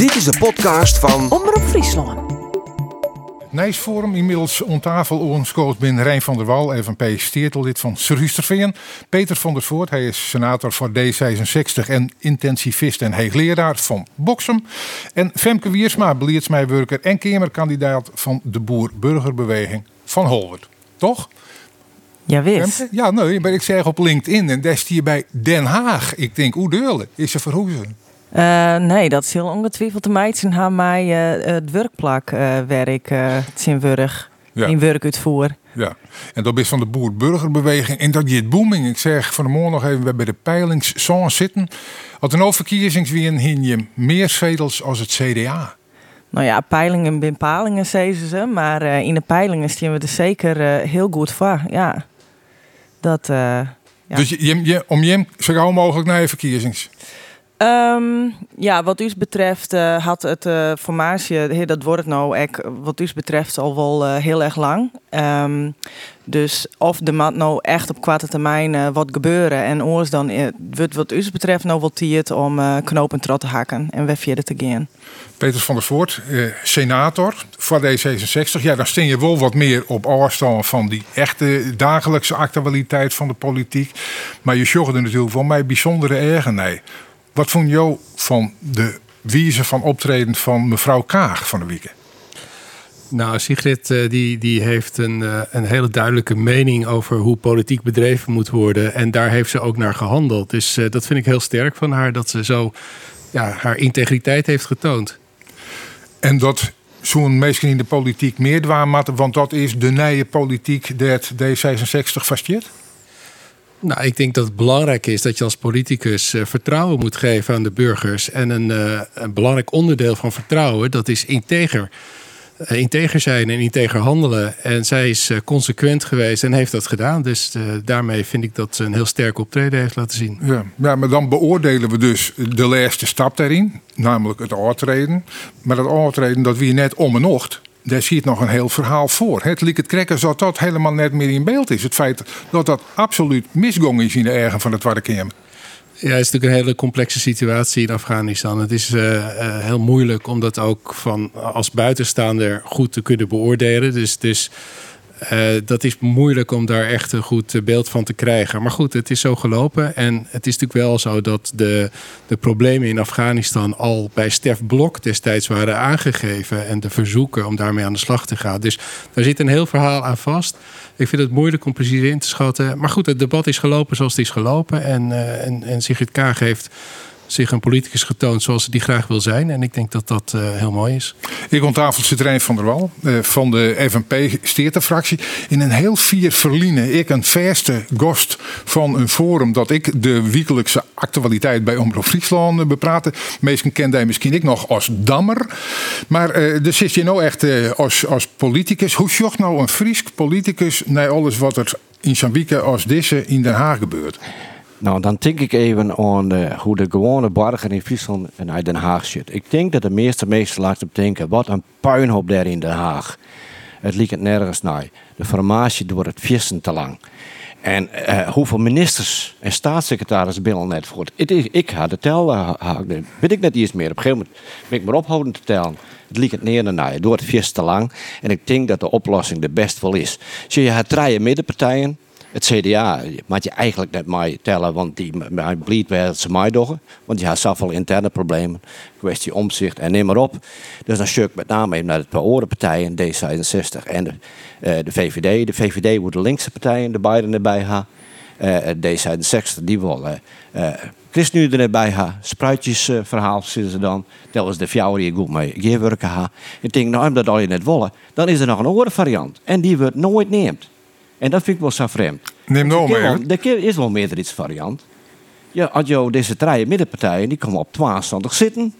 Dit is de podcast van Omroep Friesland. Nijsforum inmiddels om tafel onskoot binnen Rijn van der Wal, even P. Steertel, van Srusterveen. Peter van der Voort, hij is senator voor D66 en intensivist en heegleraar van Boksem. En Femke Wiersma, beleidsmijwerker en kamerkandidaat van de Boer-Burgerbeweging van Holwert. Toch? Ja, wist. Ja, nee, maar ik zeg op LinkedIn en daar zie je bij Den Haag. Ik denk, hoe deurle is ze verhoezen? Eh, nee, dat is heel ongetwijfeld de meid zijn haar mij eh, het werkplakwerk uh, zijn werk Ja. in werk uitvoer. Ja, en dat is van de boer-burgerbeweging. En dat je het booming. Ik zeg van de morgen nog even, we bij de peilingszone zitten. Als een overkiezingswien hin je meer zetels als het CDA. Nou ja, peilingen bin palingen, zeiden ze. Maar eh, in de peilingen staan we er zeker eh, heel goed voor. Ja, dat... eh, Ja. Dus je, je- om je zo gauw mogelijk naar je verkiezings. Ehm, ja, wat u betreft eh, had het eh formatie, hey, dat wordt nou ek, wat u betreft al wel eh, heel erg lang. Ehm, dus of de mat nou echt op kwarte termijn eh, wat gebeuren en oors dan eh, wordt wat u betreft nou wel tiert om eh knopen trot te hakken en weer te gaan. Peter van der Voort, eh, senator voor D66. Ja, dan steen je wel wat meer op afstand van die echte dagelijkse actualiteit van de politiek. Maar je zorgde er natuurlijk voor mij bijzondere ergernis. Wat vond jou van de wijze van optreden van mevrouw Kaag van de week? Nou, Sigrid eh, die, die heeft een, eh, een hele duidelijke mening over hoe politiek bedreven moet worden. En daar heeft ze ook naar gehandeld. Dus eh, dat vind ik heel sterk van haar, dat ze zo ja, haar integriteit heeft getoond. En dat zo'n mensen in de politiek meer dwaamatten, want dat is de nieuwe politiek dat D66 vastjeert. Nou, ik denk dat het belangrijk is dat je als politicus eh, vertrouwen moet geven aan de burgers. En een, eh, een belangrijk onderdeel van vertrouwen, dat is integer. Eh, integer zijn en integer handelen. En zij is consequent geweest en heeft dat gedaan. Dus daarmee vind ik dat ze een heel sterk optreden heeft laten zien. Ja, ja, maar dan beoordelen we dus de laatste stap daarin, namelijk het aantreden. Maar dat aantreden, dat wie net om en ocht, daar ziet nog een heel verhaal voor. Het liek het krekken dat dat helemaal net meer in beeld is. Het feit dat dat absoluut misgong is in de ergen van het Kamer. Ja, het is natuurlijk een hele complexe situatie in Afghanistan. Het is eh, eh, heel moeilijk om dat ook van als buitenstaander goed te kunnen beoordelen. Dus, dus eh, dat is moeilijk om daar echt een goed eh, beeld van te krijgen. Maar goed, het is zo gelopen. En het is natuurlijk wel zo dat de, de problemen in Afghanistan al bij Stef Blok destijds waren aangegeven. En de verzoeken om daarmee aan de slag te gaan. Dus daar zit een heel verhaal aan vast. Ik vind het moeilijk om precies in te schatten. Maar goed, het debat is gelopen zoals het is gelopen. En, eh, en, en Sigrid Kaag heeft zich een politicus getoond zoals die graag wil zijn. En ik denk dat dat eh, heel mooi is. Ik aan tafel zit Rijn van der Wal eh, van de FNP-steerterfractie. In een heel vier verliezen. Ik een verste gast van een forum dat ik de wekelijkse actualiteit bij Omroep Friesland eh, bepraatte. Meesten kende hij misschien ik nog als Dammer. Maar eh dus zit je nou echt als, als politicus. Hoe zocht nou een Fries politicus naar alles wat er in weekend als deze in Den Haag gebeurt? Nou, dan denk ik even aan eh, hoe de gewone burger in Friesland naar Den Haag zit. Ik denk dat de meeste mensen op denken, wat een puinhoop daar in Den Haag. Het liep het nergens naar. De formatie door het vissen te lang. En eh, hoeveel ministers en staatssecretarissen billen net voor. Het ik had de tel, eh, ha- weet ik net iets meer. Op een gegeven moment ben ik maar ophouden te tellen. Het liep het neer en naar door het vissen te lang. En ik denk dat de oplossing de best wel is. Zie je, het drie middenpartijen. Het CDA moet je eigenlijk net mij tellen, want die hij blied werd ze mij doggen. Want die had zoveel interne problemen, kwestie omzicht en neem maar op. Dus dan stuk met name even naar de twee partijen, D66 en de, eh, de VVD. De VVD wordt de linkse partijen, de beiden erbij ha. Eh, D66 die wil eh eh, ChristenUnie er net bij ha. Spruitjesverhaal verhaal zitten ze dan. Telkens de fjouwer goed mee gewerken ha. Ik denk, nou, omdat al je net willen, dan is er nog een andere variant. En die wordt nooit neemt. En dat vind ik wel zo vreemd. Neem nou wel- Er is wel meerdere variant. Ja, als je deze drie middenpartijen, die komen op 22 zitten.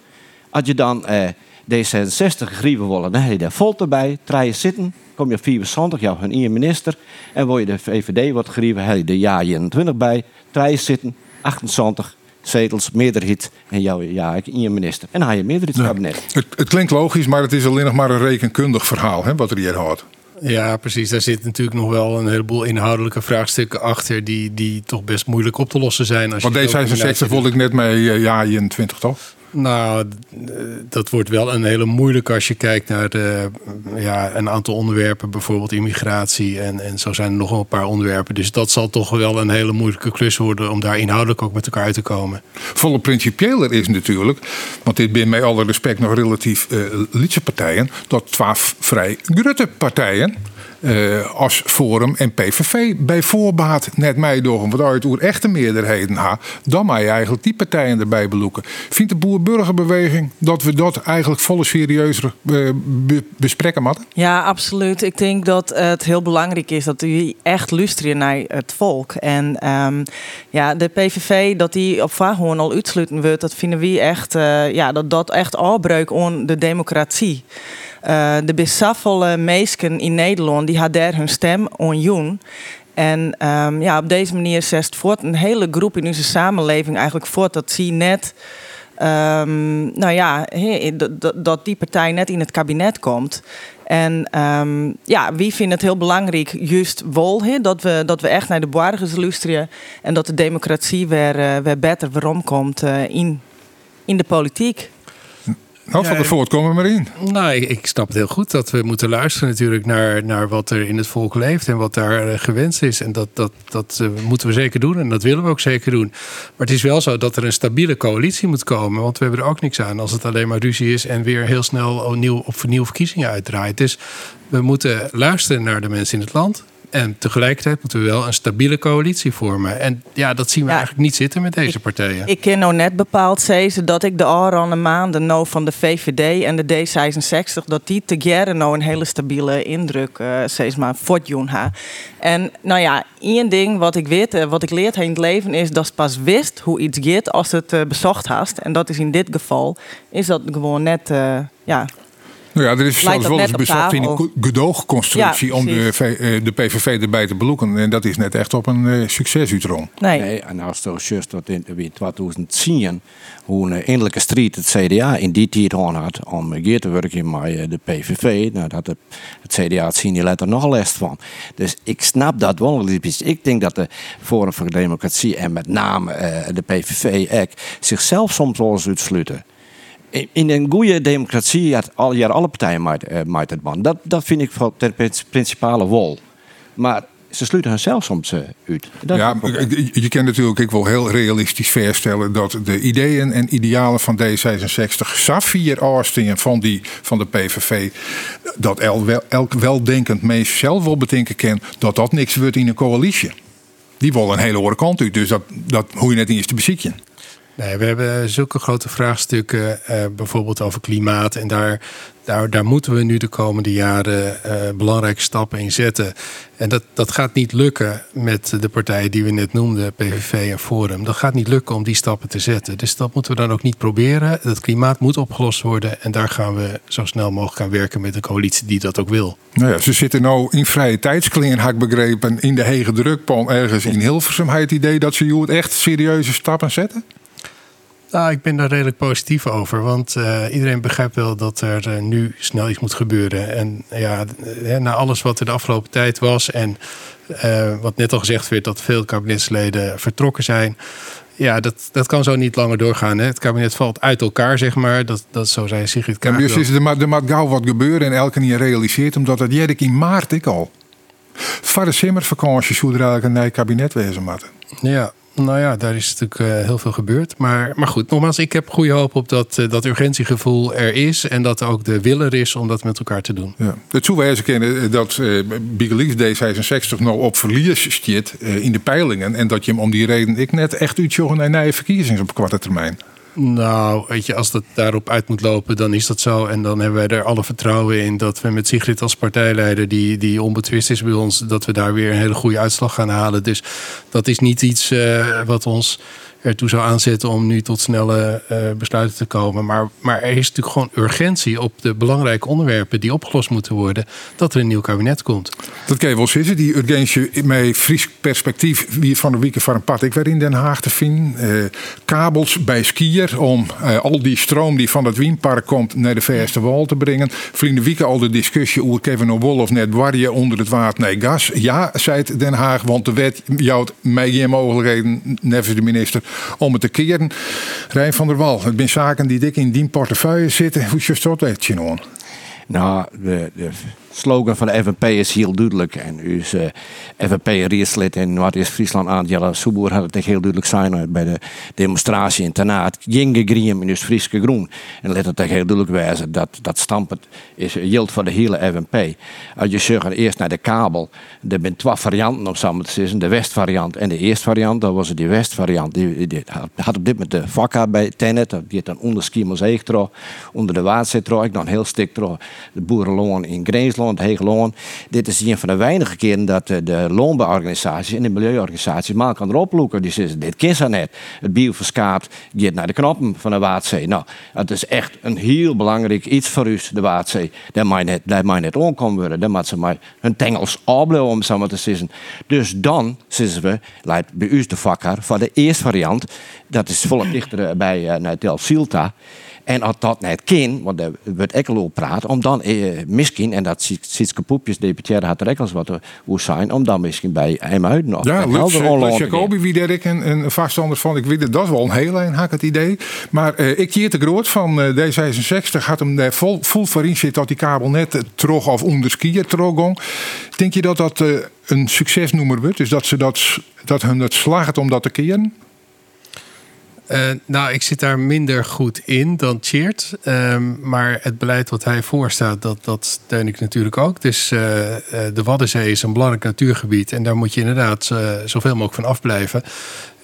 Als je dan eh, D66 grieven willen, dan heb je daar vol erbij. Drie zitten, kom je op 24, jou een één minister. En wil je de VVD wat grieven, heb je de ja 21 bij. Drie zitten, 28 zetels, meerderheid. En jou ja, ik één minister. En dan heb je meerderheidskabinet. Het, het klinkt logisch, maar het is alleen nog maar een rekenkundig verhaal hè, wat er hier hoort. Ja, precies. Daar zit natuurlijk nog wel een heleboel inhoudelijke vraagstukken achter... die, die toch best moeilijk op te lossen zijn. Als Want zo'n D66 combinatie vond ik net mee, eh, ja, 21 toch? Nou, dat wordt wel een hele moeilijke als je kijkt naar ja, een aantal onderwerpen, bijvoorbeeld immigratie. En, en zo zijn er nog een paar onderwerpen. Dus dat zal toch wel een hele moeilijke klus worden om daar inhoudelijk ook met elkaar uit te komen. Volle principieler is natuurlijk, want dit ben met alle respect nog relatief uh, lietse partijen, dat twaalf vrij grutte partijen uh, als Forum en PVV bij voorbaat net meedogen. Wat uit oer echte meerderheden ha, dan mag je eigenlijk die partijen erbij beloeken. Vindt de boer-burgerbeweging dat we dat eigenlijk volle serieuzer uh, bespreken moeten? Ja, absoluut. Ik denk dat het heel belangrijk is dat u echt luisteren naar het volk. En um, ja, de PVV, dat die op gewoon al uitsluiten wordt, dat vinden we echt, uh, ja, dat dat echt afbreuk aan de democratie. Uh, de besafvolle meesken in Nederland die had daar hun stem onjoen. En um, ja, op deze manier zest voort een hele groep in onze samenleving eigenlijk voort dat zie net. Um, nou ja, dat die partij net in het kabinet komt. En um, ja, wie vindt het heel belangrijk, juist wol, dat, we, dat we echt naar de borgers luisteren en dat de democratie weer, uh, weer beter waarom komt uh, in, in de politiek. Nou, van het voortkomen maar in. Nou, ik, snap het heel goed dat we moeten luisteren natuurlijk naar, naar wat er in het volk leeft en wat daar uh, gewenst is. En dat, dat, dat uh, moeten we zeker doen en dat willen we ook zeker doen. Maar het is wel zo dat er een stabiele coalitie moet komen, want we hebben er ook niks aan als het alleen maar ruzie is en weer heel snel opnieuw, op nieuwe verkiezingen uitdraait. Dus we moeten luisteren naar de mensen in het land. En tegelijkertijd moeten we wel een stabiele coalitie vormen. En ja, dat zien we eigenlijk niet zitten met deze partijen. Ik ken nou net bepaald, ze dat ik de aanrande maanden nou van de VVD en de D66, dat die together nou een hele stabiele indruk, uh, steeds maar fortune. En nou ja, één ding wat ik weet, eh, wat ik leerd in het leven is dat ze pas wist hoe iets gaat als het uh, bezocht haast. En dat is in dit geval, is dat gewoon net, ja, nou ja, er is zelfs wel eens bezocht in een gedoogconstructie om de, eh, de PVV erbij te beloeken. En dat is net echt op een uh, succesutron. Nee. nee. En als er juist dat in 2010 hoe een eindelijke strijd het CDA in die tijd had om geer te werken met de PVV. Nou, dat het, het CDA het zien je letter nog les van. Dus ik snap dat wel. Ik denk dat de Forum voor Democratie en met name uh, de PVV zichzelf soms wel eens uitsluiten in een goede democratie had al, jaar alle partijen maakt, uh, het man. Dat, dat vind ik van ter principale wol. Maar ze sluiten zelf soms uh, uit. Dat ja, je kan natuurlijk ik wil heel realistisch verstellen dat de ideeën en idealen van D66, Safir Austin van, die, van de PVV, dat elk, elk weldenkend mens zelf wel bedenken kan dat dat niks wordt in een coalitie. Die willen een hele hoge kant uit, dus dat, dat hoe je net eens te bezieken. Nee, we hebben zulke grote vraagstukken, uh, bijvoorbeeld over klimaat. En daar, daar, daar moeten we nu de komende jaren uh, belangrijke stappen in zetten. En dat, dat gaat niet lukken met de partijen die we net noemden, PVV en Forum. Dat gaat niet lukken om die stappen te zetten. Dus dat moeten we dan ook niet proberen. Het klimaat moet opgelost worden. En daar gaan we zo snel mogelijk aan werken met een coalitie die dat ook wil. Nou ja, ze zitten nou in vrije tijdsklingen, had ik begrepen, in de hege drukpan ergens in Hilversum. Had je het idee dat ze echt serieuze stappen zetten? Nou, ik ben daar redelijk positief over. Want uh, iedereen begrijpt wel dat er uh, nu snel iets moet gebeuren. En ja, na alles wat er de afgelopen tijd was. En wat net al gezegd werd, dat veel kabinetsleden vertrokken zijn. Ja, dat, dat kan zo niet langer doorgaan. Hè. Het kabinet valt uit elkaar, zeg maar. Dat, dat zo zei Sigrid Kaag. Dus is er, er moet gauw wat gebeuren en elke niet realiseert. Omdat dat jij in maart ik al. Voor de zomervakantie zou er eigenlijk een nieuw kabinet wezen moeten. Ja, nou ja, daar is natuurlijk uh, heel veel gebeurd. Maar, maar goed, nogmaals, ik heb goede hoop op dat uh, dat urgentiegevoel er is. En dat ook de wil er is om dat met elkaar te doen. Ja. Zou wijzen kennen dat uh, Big D66 nou op verlies zit in de peilingen. En dat je hem om die reden ik net echt uitzocht naar nieuwe verkiezingen op korte termijn. Nou, weet je, als dat daarop uit moet lopen, dan is dat zo. En dan hebben wij er alle vertrouwen in dat we met Sigrid als partijleider, die, die onbetwist is bij ons, dat we daar weer een hele goede uitslag gaan halen. Dus dat is niet iets uh, wat ons ertoe zou aanzetten om nu tot snelle uh, besluiten te komen. Maar, maar er is natuurlijk gewoon urgentie op de belangrijke onderwerpen die opgelost moeten worden, dat er een nieuw kabinet komt. Dat kan je wel zitten, die urgentie met Fries perspectief, wie van de weken van een pad ik weer in Den Haag te vinden. Uh, kabels bij skier om uh, al die stroom die van het Wienpark komt naar de verste wal te brengen. Vrienden wieken al de discussie over Kevin Wolf net warje onder het water nee gas. Ja, zei Den Haag, want de wet jouwt mij geen mogelijkheden, nevens de minister om het te keren. Rijn van der Wal, het zijn zaken die dik in die portefeuille zitten. Hoe je dat weet je nou? Nou, de, de slogan van de FNP is heel duidelijk. En dus uh, FNP-rietslid in Noord-Friesland, Angela Soeboer, had het heel duidelijk zijn bij de demonstratie in Tenaat. Jinge Griem in dus Frieske Groen. En let het heel duidelijk wijzen dat dat stampen is yield voor de hele FNP. Als je zegt eerst naar de kabel, er zijn twee varianten op samen te zeggen. De West-variant en de eerste variant. Dat was die West-variant. Die, had op dit moment de vakka bij Tenet. Die dan onder Schiemelzeeg onder de Waadzee Ik dan heel stik de boerenloon in Greensland Hegeloon. Dit is een van de weinige keren dat de loonbeorganisaties en de milieuorganisaties maar kan erop loeken. Die zeggen, dit kind net. Het bioverskaapt gaat naar de knoppen van de Waadzee. Nou, het is echt een heel belangrijk iets voor u, de Waadzee. Dat mag net, dat net omkomen worden. Dan moet ze maar hun tengels opblijven, om zo te zeggen. Dus dan, zeggen we, leidt bij de vakker voor de eerste variant. Dat is volop dichter bij uh, naar Delft-Silta. En als dat net kan, want er wordt ook al praat, om dan eh, misschien, en dat Sietske Poepjes deputaire had er ook eens wat hoe zijn, om dan misschien bij uit nog. Ja, Lutz, Lutz Jacobi, wie der ik een, een vaststander van, ik weet het, dat is wel een heel een hak het idee. Maar uh, ik hier te groot van uh, D66 gaat hem daar vol, vol voor in zitten dat die kabel net terug of onder skiën terug Denk je dat dat een succesnoemer wordt? Dus dat ze dat, dat hun het slaagt om dat te keren? Uh, nou, ik zit daar minder goed in dan Cheert. Um, maar het beleid wat hij voorstaat, dat, dat steun ik natuurlijk ook. Dus uh, de Waddenzee is een belangrijk natuurgebied. En daar moet je inderdaad zoveel mogelijk van afblijven.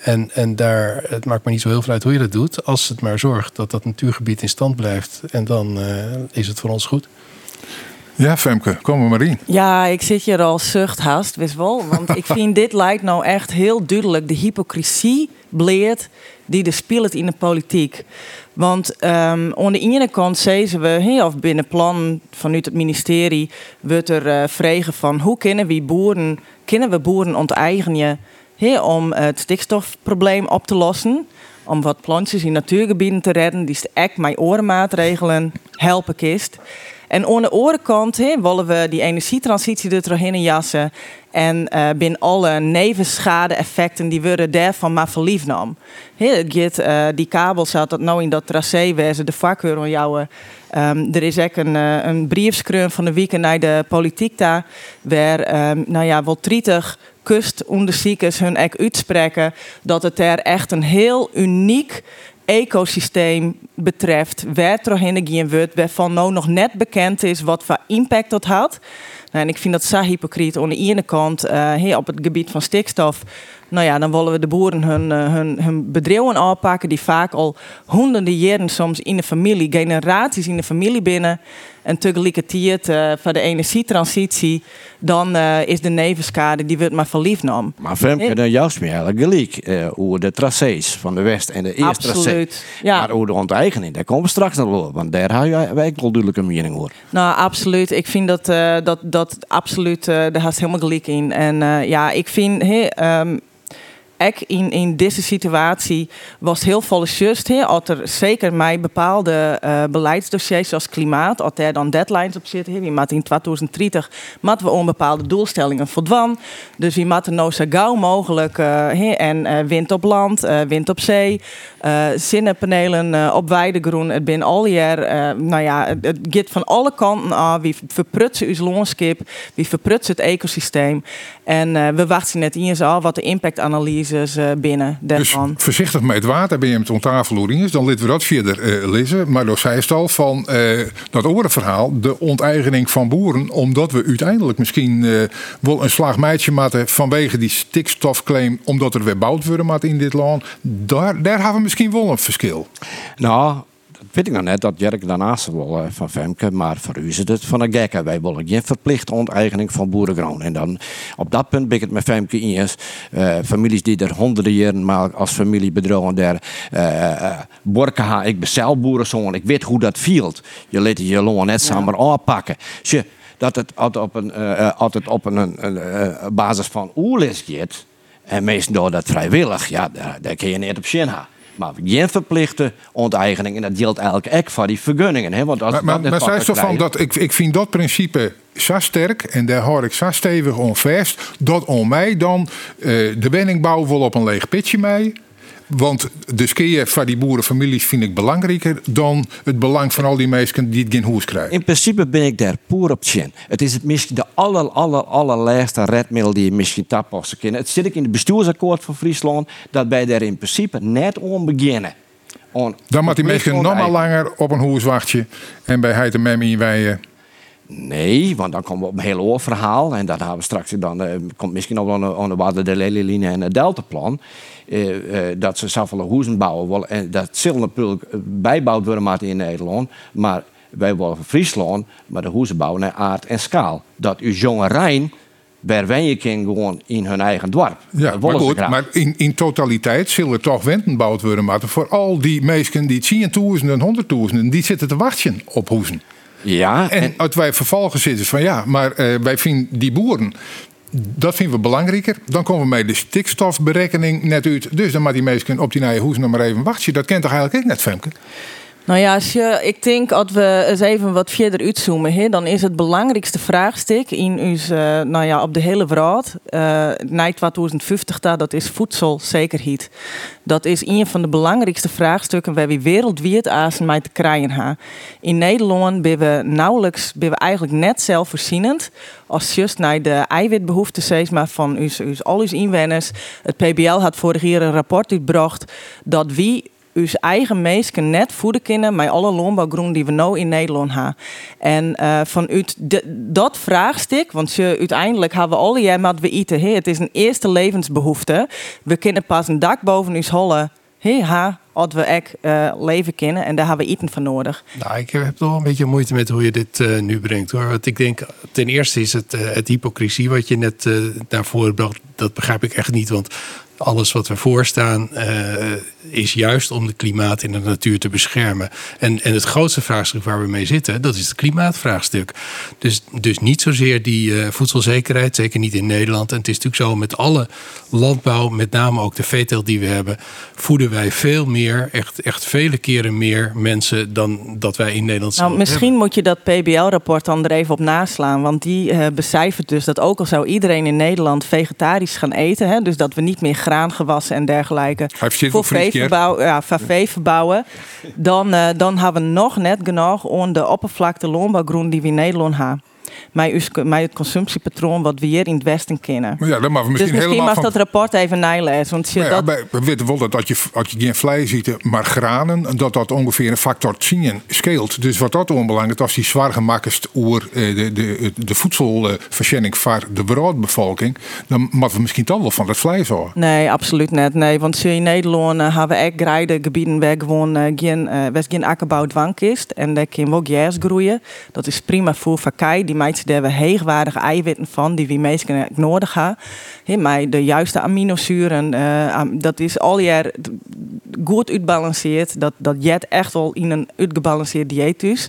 En, en daar, het maakt me niet zo heel veel uit hoe je dat doet. Als het maar zorgt dat dat natuurgebied in stand blijft. En dan is het voor ons goed. Ja, Femke, kom maar in. Ja, ik zit hier al zucht haast, wist wel. Want ik vind dit lijkt nou echt heel duidelijk de hypocrisie bleert die er speelt in de politiek. Want um, aan de ene kant zeggen we, hey, of binnen plan vanuit het ministerie, wordt er uh, van hoe kunnen we boeren, kunnen we boeren onteigenen hey, om het stikstofprobleem op te lossen. Om wat plantjes in natuurgebieden te redden, die echt mijn orenmaatregelen helpen kist. En aan de andere kant willen we die energietransitie er doorheen jassen. En uh, binnen alle nevenschade-effecten die worden daarvan maar verliefd nam. Het uh, die kabel zat dat nou in dat tracé wezen de vakkeur van jou. Um, er is ook een, uh, een briefskreun van de week naar de politiek daar. Waar, um, nou ja, wel 30 kustonderzoekers hun ek uitspreken dat het er echt een heel uniek ecosysteem betreft, waar gaan wordt, waarvan nou nog net bekend is wat voor impact dat had. Nou, en ik vind dat zo hypocriet. Aan de ene kant, uh, op het gebied van stikstof, nou ja, dan willen we de boeren hun, uh, hun, hun bedrijven aanpakken die vaak al honderden jaren soms in de familie, generaties in de familie binnen. En tegelijkertijd uh, voor de energietransitie, dan uh, is de nevenskade die wordt maar verliefd nam. Maar Femke, dan juist meer eigenlijk gelijk uh, hoe de tracés van de West en de eerste Absoluut, ja. Maar hoe de onteigening, daar komen we straks nog wel. Want daar heb je wel duidelijk een mening over. Nou, absoluut. Ik vind dat, dat, dat absoluut, daar haast helemaal gelijk in. En ja, ik vind... Hey, um, ik in, in deze situatie was heel volksjuist. Als er zeker mij bepaalde uh, beleidsdossiers zoals klimaat, als er dan deadlines op zitten. Wie maakt in 2030 moeten we onbepaalde doelstellingen voldwan. Dus wie moeten nou zo gauw mogelijk uh, en uh, wind op land, wind op zee, zinnepanelen op weidegroen. Het bin al jaar, nou ja, het, het gaat van alle kanten af. Wie verprutsen uw loonskip, wie verprutsen het ecosysteem. En we wachten net in al wat de impactanalyse uh, binnen. Dus voorzichtig met het water ben je met tafel is, dan laten we dat verder uh, lezen. Maar door zij al van uh, dat verhaal, de onteigening van boeren, omdat we uiteindelijk misschien wel een slagmeidje maken vanwege die stikstofclaim, omdat er weer bouwd worden in dit land. Daar, daar hebben we misschien wel een verschil. Nou, weet ik nog net dat Jerk daarnaast wil uh, van Femke, maar voor u is het van een gekke. Wij willen geen verplichte onteigening van boerengrond. En dan op dat punt ben ik het met Femke eens. Uh, families die er honderden jaren maar als familie bedrogen der uh, borken ha, ik ben zelf boerenzoon, ik weet hoe dat vielt. Je liet je loon net samen aanpakken. Dus dat het altijd op een, altijd op een, een, een basis van oerlis gaat. En meestal door dat vrijwillig, ja, daar, daar kun je niet op zin hebben. Maar geen verplichte onteigening. En dat geldt eigenlijk ook voor die vergunningen. Hè? Want als maar maar, maar zij toch van dat ik, ik vind dat principe zo sterk en daar hoor ik zo stevig on vast. Dat om mij dan uh, de woningbouw wel op een leeg pitje mee. Want de skeer van die boerenfamilies vind ik belangrijker dan het belang van al die mensen die het geen hoes krijgen. In principe ben ik daar poer op chin. Het is het misschien de aller, aller, allerlaatste redmiddel die je misschien tappassen kunnen. Het zit ik in het bestuursakkoord van Friesland dat wij daar in principe net om beginnen. On, Dan moet die mensen nog maar langer op een hoes wachten en bij Heid en Mem in wij. Nee, want dan komen we op een heel oor verhaal. En dat hebben we straks dan. Uh, komt misschien nog wel aan de Waarde de Lelyline en het Deltaplan. Uh, uh, dat ze zoveel huizen bouwen willen. En dat zal natuurlijk bijbouwd worden maar in Nederland. Maar wij willen Friesland, maar de huizen bouwen naar aard en schaal. Dat uw jonge Rijn je kan gewoon in hun eigen dorp. Ja, maar goed, maar in, in totaliteit zullen toch wenten gebouwd worden. Maar voor al die mensen die 10.000 en 100.000, die zitten te wachten op huizen. Ja, en, en wij vervolgens zitten van ja, maar uh, wij vinden die boeren. Dat vinden we belangrijker. Dan komen we met de stikstofberekening net uit. Dus dan maar die mensen op die nieuwe hoes nog maar even wachten. Dat kent toch eigenlijk ook net, Femke? Nou ja, als je, ik denk als we eens even wat verder uitzoomen, he, dan is het belangrijkste vraagstuk in ons, uh, nou ja, op de hele wereld, uh, na 2050, dat is voedselzekerheid. Dat is een van de belangrijkste vraagstukken waar we wereldwijd aan mee te krijgen hebben. In Nederland zijn we nauwelijks, zijn we eigenlijk net zelfvoorzienend als just naar de eiwitbehoeften maar, van us, us, al uw inwoners. Het PBL had vorig jaar een rapport uitgebracht dat wie uw eigen meesten net voeden kunnen met alle landbouwgroen die we nu in Nederland hebben. En uh, vanuit dat vraagstuk, want uiteindelijk hebben we alle jaar wat we eten. He, het is een eerste levensbehoefte. We kunnen pas een dak boven ons hollen. Hey, ha, als we echt leven kennen en daar hebben we eten van nodig. Nou, ik heb toch een beetje moeite met hoe je dit uh, nu brengt hoor. Want ik denk, ten eerste is het, uh, het hypocrisie wat je net naar voren bracht. Dat begrijp ik echt niet. Want alles wat we voorstaan uh, is juist om het klimaat in de natuur te beschermen. En, en het grootste vraagstuk waar we mee zitten, dat is het klimaatvraagstuk. Dus, dus niet zozeer die uh, voedselzekerheid, zeker niet in Nederland. En het is natuurlijk zo met alle landbouw, met name ook de veeteelt die we hebben, voeden wij veel meer, echt, echt vele keren meer mensen dan dat wij in Nederland nou, Misschien moet je dat PBL-rapport dan er even op naslaan. Want die uh, becijfert dus dat ook al zou iedereen in Nederland vegetarisch gaan eten, hè, dus dat we niet meer graangewassen en dergelijke. Voor veeverbouw, ja, verbouwen, dan, uh, dan hebben we nog net genoeg om de oppervlakte landbouwgroen die we in Nederland hebben met, het consumptiepatroon wat we hier in het Westen kennen. Maar ja, dan mag we misschien dus misschien mag van... dat rapport even nalezen. Want je ja, dat... we weten wel dat als je, als je geen vlees ziet, maar granen, dat dat ongeveer een factor 10 scheelt. Dus wat dat onbelangrijk als die zwaar gemakkelijk oer eh, de, de, de voedselverschenning voor de wereldbevolking, dan moeten we misschien toch wel van het vlees houden. Nee, absoluut niet. Nee, want in Nederland uh, hebben we echt grijde gebieden waar gewoon uh, geen, uh, geen akkerbouw dwang is. En daar kan ook jas groeien. Dat is prima voor vakkai. Die daar we heegwaardige eiwitten van, die we meestal nodig hebben. maar de juiste aminozuren, uh, dat is al jaar goed uitbalanceerd. Dat, dat jet echt wel in een uitgebalanceerd dieet is.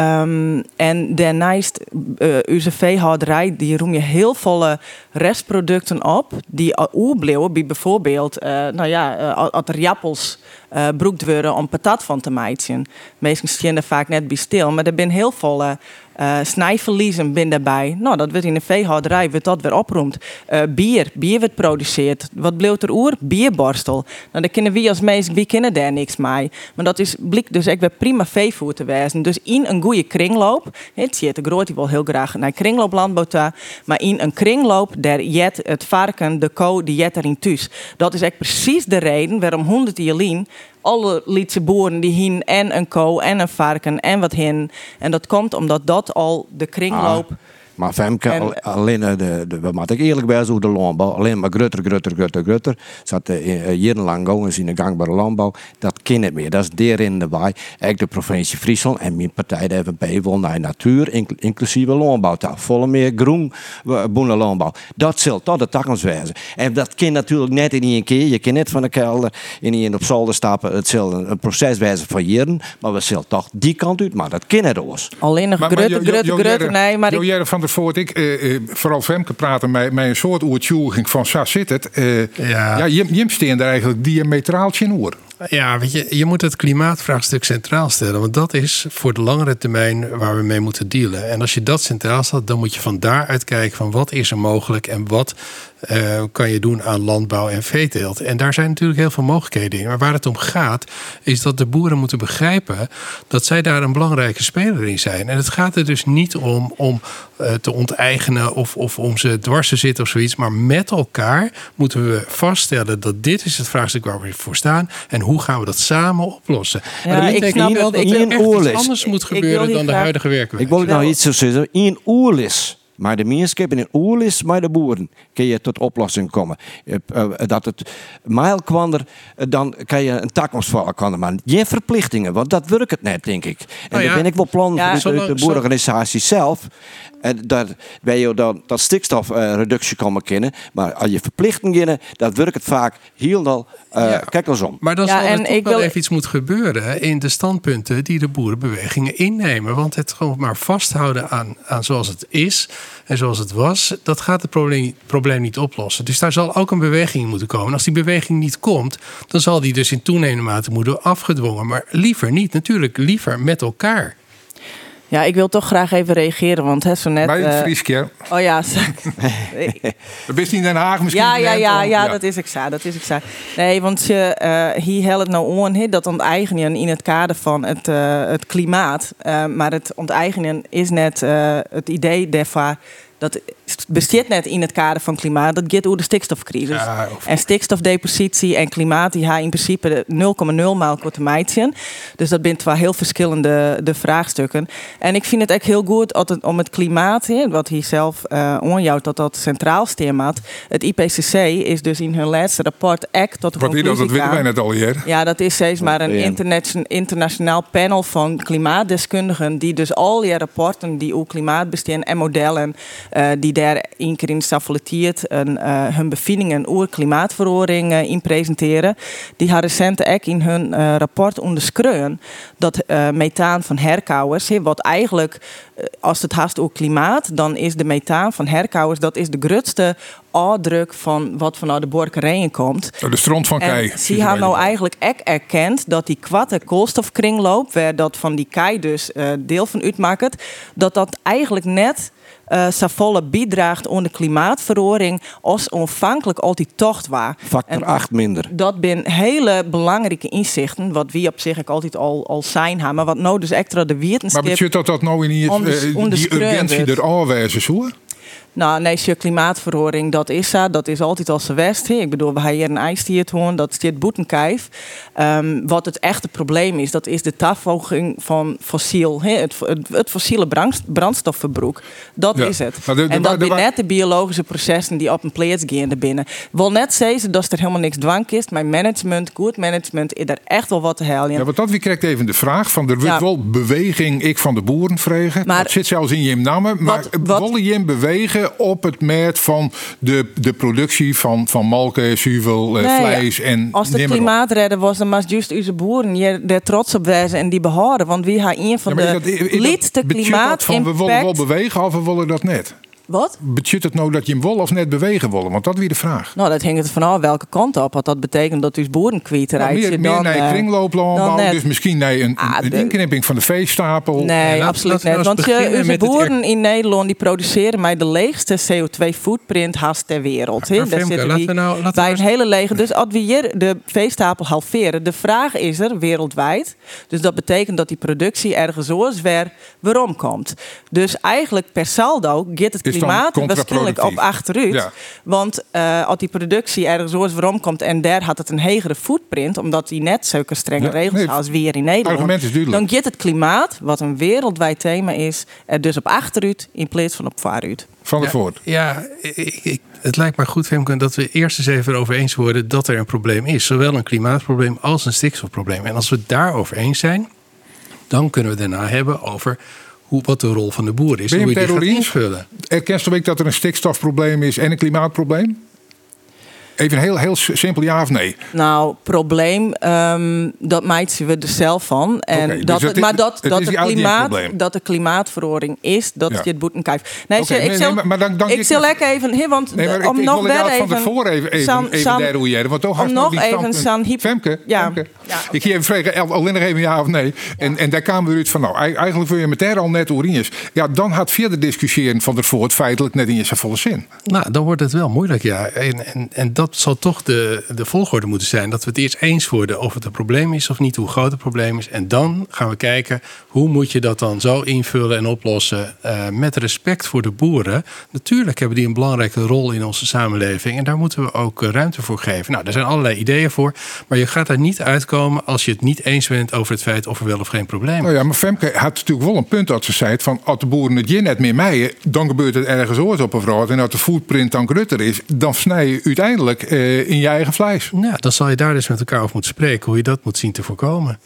Um, en daarnaast, uh, onze veehouderij, die roem je heel veel restproducten op. Die oerbleeuwen bij bijvoorbeeld, uh, nou ja, uh, als er broekt worden om patat van te maken. Meestal er vaak net bij stil, maar er zijn heel veel uh, snijverliezen binnen daarbij. Nou, dat wordt in de veehouderij wordt dat weer oproemt. Uh, bier, bier wordt produceerd. Wat bleef er oer? Bierborstel. Nou, daar kennen we als meest, wie kennen daar niks mee. Maar dat is blik dus ik weer prima veevoer te wijzen. Dus in een goede kringloop, het ziet de groot die wil heel graag naar kringlooplandbouw maar in een kringloop daar jet het varken, de ko, die jet erin. Dat is echt precies de reden waarom 100 jaar alle Lietse boeren die hien en een ko en een varken en wat hin. En dat komt omdat dat al de kringloop... Ah. Maar Femke, en, alleen eh, de, de, we moeten eerlijk bij hoe de landbouw, alleen maar grutter, grutter, grutter, grutter. Zat uh, jarenlang gewoon in de gangbare landbouw. Dat kan niet meer. Dat is derin de waai. Ik de provincie Friesland en mijn partij, de FNP, wil naar natuur, inclusieve landbouw. Volle meer groen boenen landbouw. Dat zult tot de takkens wezen. En dat kan natuurlijk net in één keer. Je kan net van de kelder in één op zolder stappen. Het zal een, proces wezen van jaren. Maar we zullen toch die kant uit. Maar dat kan het ons. Alleen nog grutter, grutter, grutter. Nee, maar ik... van voordat ik eh, eh, vooral Femke praten met, met een soort oertjoeging van zo zit het. Eh, Ja. ja, Jim, daar eigenlijk diametraal in oer. Ja, weet je, je moet het klimaatvraagstuk centraal stellen. Want dat is voor de langere termijn waar we mee moeten dealen. En als je dat centraal stelt, dan moet je van daaruit kijken van wat is er mogelijk en wat eh, kan je doen aan landbouw en veeteelt. En daar zijn natuurlijk heel veel mogelijkheden in. Maar waar het om gaat, is dat de boeren moeten begrijpen dat zij daar een belangrijke speler in zijn. En het gaat er dus niet om om eh, te onteigenen of, of om ze dwars te zitten of zoiets. Maar met elkaar moeten we vaststellen dat dit is het vraagstuk waar we voor staan. En hoe gaan we dat samen oplossen? Ja, maar dat ik betekent snap wel dat er echt iets anders moet gebeuren dan de huidige werkwijze. Ik wil Wel. iets zo zeggen. In oerlis. Maar de mensen in oerlis met de boeren kun je tot oplossing komen. Eh, eh, Dat het mijl kwam er, eh, dan kan je een takkomstvallen komen. Maar geen verplichtingen, want dat werkt het net, denk ik. En Nou ja, dan ben ik wel plan ja, vanuit de boerenorganisatie zelf. En dat wij je dan dat stikstofreductie komen kennen. Maar als je verplichtingen kennen, dat werkt het vaak heel al. eh Ja. Kijk eens om. Maar dan Ja, zal er toch ik wel wil- even iets moeten gebeuren in de standpunten die de boerenbewegingen innemen. Want het gewoon maar vasthouden aan, aan zoals het is en zoals het was, dat gaat het probleem, probleem niet oplossen. Dus daar zal ook een beweging in moeten komen. Als die beweging niet komt, dan zal die dus in toenemende mate moeten afgedwongen. Maar liever niet, natuurlijk liever met elkaar. Ja, ik wil toch graag even reageren, want hè, zo net... Bij het eh, Frieskeer. oh ja, Dat is niet in Den Haag misschien. Ja, ja, ja, ja, dat is ik zo. Dat is ik zo. Nee, want je, eh, hier helpt het nou hè, dat onteigenen in het kader van het, eh, het klimaat. Maar het onteigenen is net het idee daarvan. Dat bestaat net in het kader van klimaat. Dat gaat over de stikstofcrisis. Ja, of- En stikstofdepositie en klimaat, die hebben in principe de 0,0 maal korte meidje. Dus dat zijn wel heel verschillende de vraagstukken. En ik vind het echt heel goed het, om het klimaat, hè, wat hier zelf eh onjouwt, dat dat centraal staat. Het IPCC is dus in hun laatste rapport echt tot de Wat wie dat, dat conclusie weten wij net al hier. ja, dat is steeds maar een internation- internationaal panel van klimaatdeskundigen. Die dus al die rapporten die over klimaat bestaan en modellen. Eh, die daar één keer in staffeletiert en eh, hun bevindingen over klimaatverandering eh, in presenteren. Die hebben recent ook in hun rapport onderschreven dat methaan van herkauwers, wat eigenlijk als het haast over klimaat, dan is de methaan van herkauwers dat is de grootste afdruk van wat vanuit de borkerijen komt. De stront van Kei. En ze hebben nou eigenlijk ook erkend dat die kwatte koolstofkringloop, waar dat van die kei dus deel van uitmaakt, dat dat eigenlijk net eh zo volle bijdraagt aan de klimaatverandering als onafhankelijk altijd tocht was. Factor En 8 minder. Dat zijn hele belangrijke inzichten, wat wie op zich ook altijd al, al zijn hebben, maar wat nou dus extra de Maar wetenschap... betekent dat dat nou in die, Onders- eh, die onderschreven urgentie er aanwijzen zo? Nou, nee, je klimaatverandering, dat is zo. Dat is altijd al zo west. Ik bedoel, we hebben hier een ijstier hoorn, dat zit boetenkijf. Ehm, wat het echte probleem is, dat is de tafoging van fossiel, het, het, het fossiele brand, brandstofverbruik. Dat Ja. is het. De- de- en dat de- zijn de- net de biologische processen die op een plaats gaan erbinnen. Wil net zeggen dat er helemaal niks dwang is, maar management, goed management, is er echt wel wat te halen. Ja, want dat wie krijgt even de vraag van er wordt Ja. wel beweging ik van de boeren vregen. Maar- dat zit zelfs in je namen. Maar Wat- wat- je hem bewegen op het merk van de, de productie van, van malken, zuivel, eh, Nee, vlees en Als het nimmer op? klimaat redden was, dan was juist onze boeren hier daar trots op wezen en die behouden. Want wie haar een van Ja, de betekent dat van we willen wel klimaat bewegen of we willen dat net? Wat? Betekent het nou dat je hem wil of net bewegen willen? Want dat weer de vraag. Nou, dat hangt er vanaf welke kant op. Wat dat betekent dat dus boeren kwijt Nou, rijdt. meer, meer naar eh, kringlooplandbouw, dan dus misschien naar een, Ah, een inknipping van de veestapel. Nee, absoluut niet. nou Want je, onze het boeren in Nederland die produceren met de leegste CO2-footprint haast ter wereld. Maar Daar zitten die we nou- laten we bij nou een hele lege. Dus als we hier de veestapel halveren, de vraag is er wereldwijd. Dus dat betekent dat die productie ergens zoals weer waarom komt. Dus eigenlijk per saldo gaat het dan klimaat waarschijnlijk op achteruit. Ja. Want eh, als die productie ergens zoals waarom komt en daar had het een hegere footprint, omdat die net zulke strenge Ja, regels nee, als we hier in Nederland. argument is duidelijk. Dan gaat het klimaat, wat een wereldwijd thema is, er dus op achteruit in plaats van op vooruit. Van de Ja, voort. Ja, ik, ik- het lijkt mij goed, Femke, dat we eerst eens even erover eens worden dat er een probleem is. Zowel een klimaatprobleem als een stikstofprobleem. En als we het daarover eens zijn, dan kunnen we daarna hebben over hoe, wat de rol van de boer is. Ben je en hoe je die gaat invullen. Erkent ook dat er een stikstofprobleem is en een klimaatprobleem? Even heel, heel simpel ja of nee? Nou, probleem, um, dat maakt we er zelf van. En dat, dus het- maar dat, het dat, een klimaat, dat de klimaatverordening is, dat Ja. je het boeten kijkt. Nee, Oké, ik nee, zal, nee, maar- dan- dan- ik zal lekker even, hier, want Nee, maar om ik nog wil het weer jou van even... tevoren even, even, San- even San- derouilleren. Want toch had nog die even San Femke, Ja. Femke. Ja. ik ga even vragen, al- alleen nog even ja of nee. En, en daar kwamen we uit van, nou, ei- eigenlijk wil je met daar al net Orines. Ja, dan had verder discussiëren van der Voort feitelijk net in zijn volle zin. Nou, dan wordt het wel moeilijk, ja. En, en, en dat zal toch de, de volgorde moeten zijn. Dat we het eerst eens worden of het een probleem is of niet, hoe groot het probleem is. En dan gaan we kijken, hoe moet je dat dan zo invullen en oplossen eh, met respect voor de boeren. Natuurlijk hebben die een belangrijke rol in onze samenleving. En daar moeten we ook eh, ruimte voor geven. Nou, er zijn allerlei ideeën voor. Maar je gaat daar niet uitkomen als je het niet eens bent over het feit of er wel of geen probleem Nou ja, maar Femke had natuurlijk wel een punt dat ze zei van als de boeren het je net meer meien, dan gebeurt het ergens ooit op een vrouw. En als de footprint dan grutter is, dan snij je uiteindelijk eh, in je eigen vlees. Ja, dan zal je daar dus met elkaar over moeten spreken hoe je dat moet zien te voorkomen.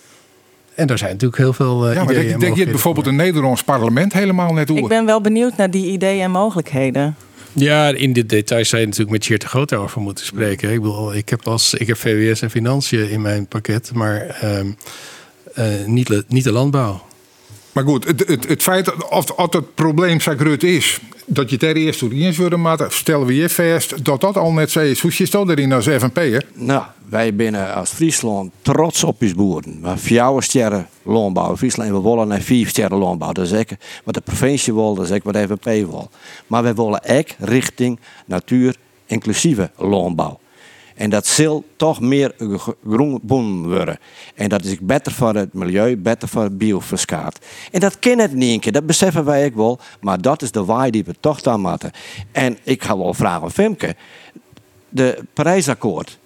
En daar zijn natuurlijk heel veel eh Ja, maar ideeën denk, en denk je mogelijkheden bijvoorbeeld voor. een Nederlands parlement helemaal net Ik hoe? ben wel benieuwd naar die ideeën en mogelijkheden. Ja, in de details zou je natuurlijk met Tjeerd de Groot over moeten spreken. Ik, bedoel, ik, heb als, ik heb VWS en financiën in mijn pakket, maar ehm, eh, niet, niet de landbouw. Maar goed, het, feit of, of het probleem Sagrut is dat je ter eerste door eens worden maar stellen we je vast dat dat al net zo is. Hoe zit dat erin als FNP'er? Nou, wij binnen als Friesland trots op ons boeren. Hebben vier sterren landbouw Friesland we willen naar vijf sterren landbouw. Dat is wat de provincie wil, dat is ook wat de FNP wil. Maar wij willen ook richting natuur-inclusieve landbouw. En dat zal toch meer ge- groen boom worden. En dat is beter voor het milieu, beter voor het. En dat kan het niet een keer, dat beseffen wij ook wel. Maar dat is de waai die we toch dan moeten. En ik ga wel vragen aan Femke. De Parijsakkoord,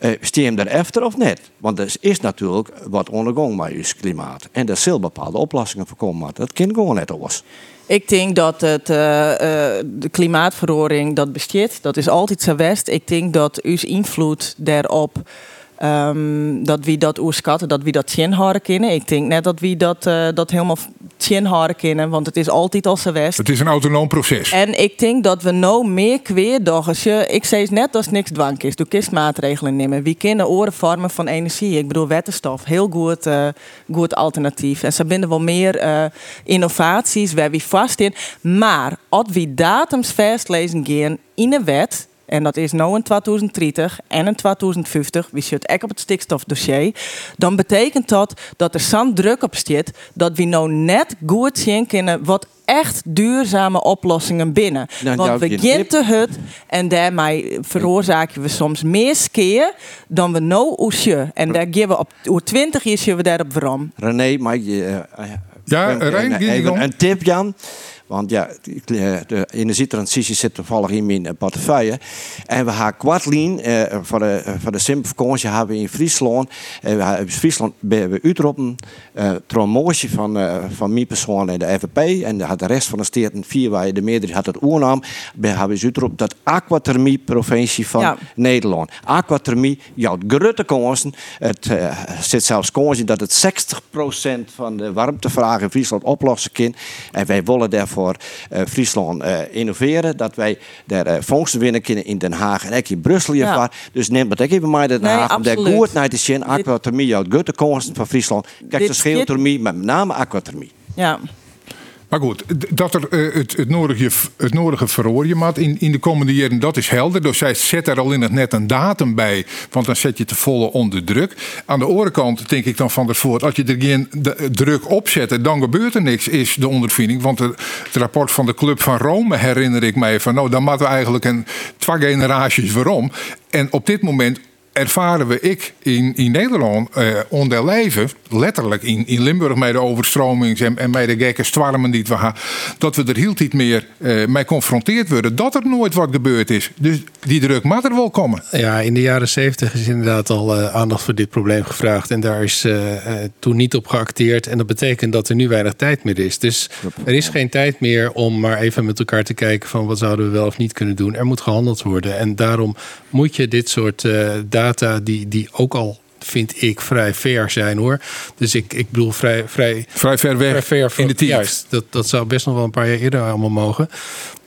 eh, stem er of niet? Want er is natuurlijk wat ondergang met ons klimaat. En er zullen bepaalde oplossingen voor komen. maar Dat kan gewoon net anders. Ik denk dat het, eh, eh, de klimaatverandering dat bestaat. Dat is altijd zo west. Ik denk dat uw invloed daarop, ehm, dat wie dat oerschatten, dat wie dat horen kennen. Ik denk net dat wie dat, eh, dat helemaal horen kennen, want het is altijd al zo west. Het is een autonoom proces. En ik denk dat we nou meer kweerdoggen. Ik zei net het niks dwang is. Doe kist maatregelen nemen. Wie kennen oren vormen van energie? Ik bedoel, wettenstof. Heel goed, eh, goed alternatief. En ze binden wel meer eh, innovaties waar we vast in. Maar als we datums vastlezen gaan in een wet. En dat is nou in 2030 en in 2050. We zitten ook op het stikstofdossier. Dan betekent dat dat er zo'n druk op staat. Dat we nou net goed zien kunnen wat echt duurzame oplossingen binnen. Nou, Want we je te hut en daarmee veroorzaken we soms meer skeer dan we nou oesje. En daar geven we op oer 20 jaar zien we daarop waarom. René, mag je... eh, eh, Ja, dan? een tip, Jan. Want ja, eh, de energietransitie zit toevallig in mijn eh, portefeuille. En we gaan kwartlien eh, voor de, eh, voor de hebben we in Friesland. En we hebben in Friesland hebben we uitroepen. eh motie van, eh, van mijn persoon en de FVP. En de, de rest van de steden, vier wij, de meerderheid had het oornaam. We hebben uitroepen dat aquathermie provincie van Ja. Nederland. Aquathermie jouwt grote kansen. Het zit zelfs kansen dat het 60% van de warmtevraag in Friesland oplossen kan. En wij willen daarvoor eh, Friesland eh, innoveren. Dat wij daar eh fondsen winnen kunnen in Den Haag en ook in Brussel. Ja. hiervoor. Dus neem dat ook even mee naar Den Haag. Om daar goed naar te zien. Aquathermie van Friesland. Kijk, de maar met name aquathermie. Ja. Maar goed, dat er eh, het, het nodige, het nodige verrooien maat in, in de komende jaren, dat is helder. Dus zij zet er al in het net een datum bij, want dan zet je te volle onder druk. Aan de andere kant denk ik dan van der Voort, als je er geen de- druk op zet, dan gebeurt er niks, is de ondervinding. Want het, het rapport van de Club van Rome herinner ik mij van, nou dan moeten we eigenlijk een twee generaties waarom. En op dit moment ervaren we ik in, in Nederland eh onder leven, letterlijk in, in Limburg met de overstromings en, en met de gekke stormen die we gaan, dat we er heel niet meer eh mee confronteerd worden dat er nooit wat gebeurd is. Dus die druk moet er wel komen. Ja, in de jaren zeventig is inderdaad al eh, aandacht voor dit probleem gevraagd. En daar is eh, eh, toen niet op geacteerd. En dat betekent dat er nu weinig tijd meer is. Dus er is geen tijd meer om maar even met elkaar te kijken van wat zouden we wel of niet kunnen doen. Er moet gehandeld worden. En daarom moet je dit soort eh, data die, die ook al vind ik, vrij ver zijn hoor. Dus ik, ik bedoel vrij, vrij, vrij ver weg vrij ver van, in de tijd. Juist, dat, dat zou best nog wel een paar jaar eerder allemaal mogen.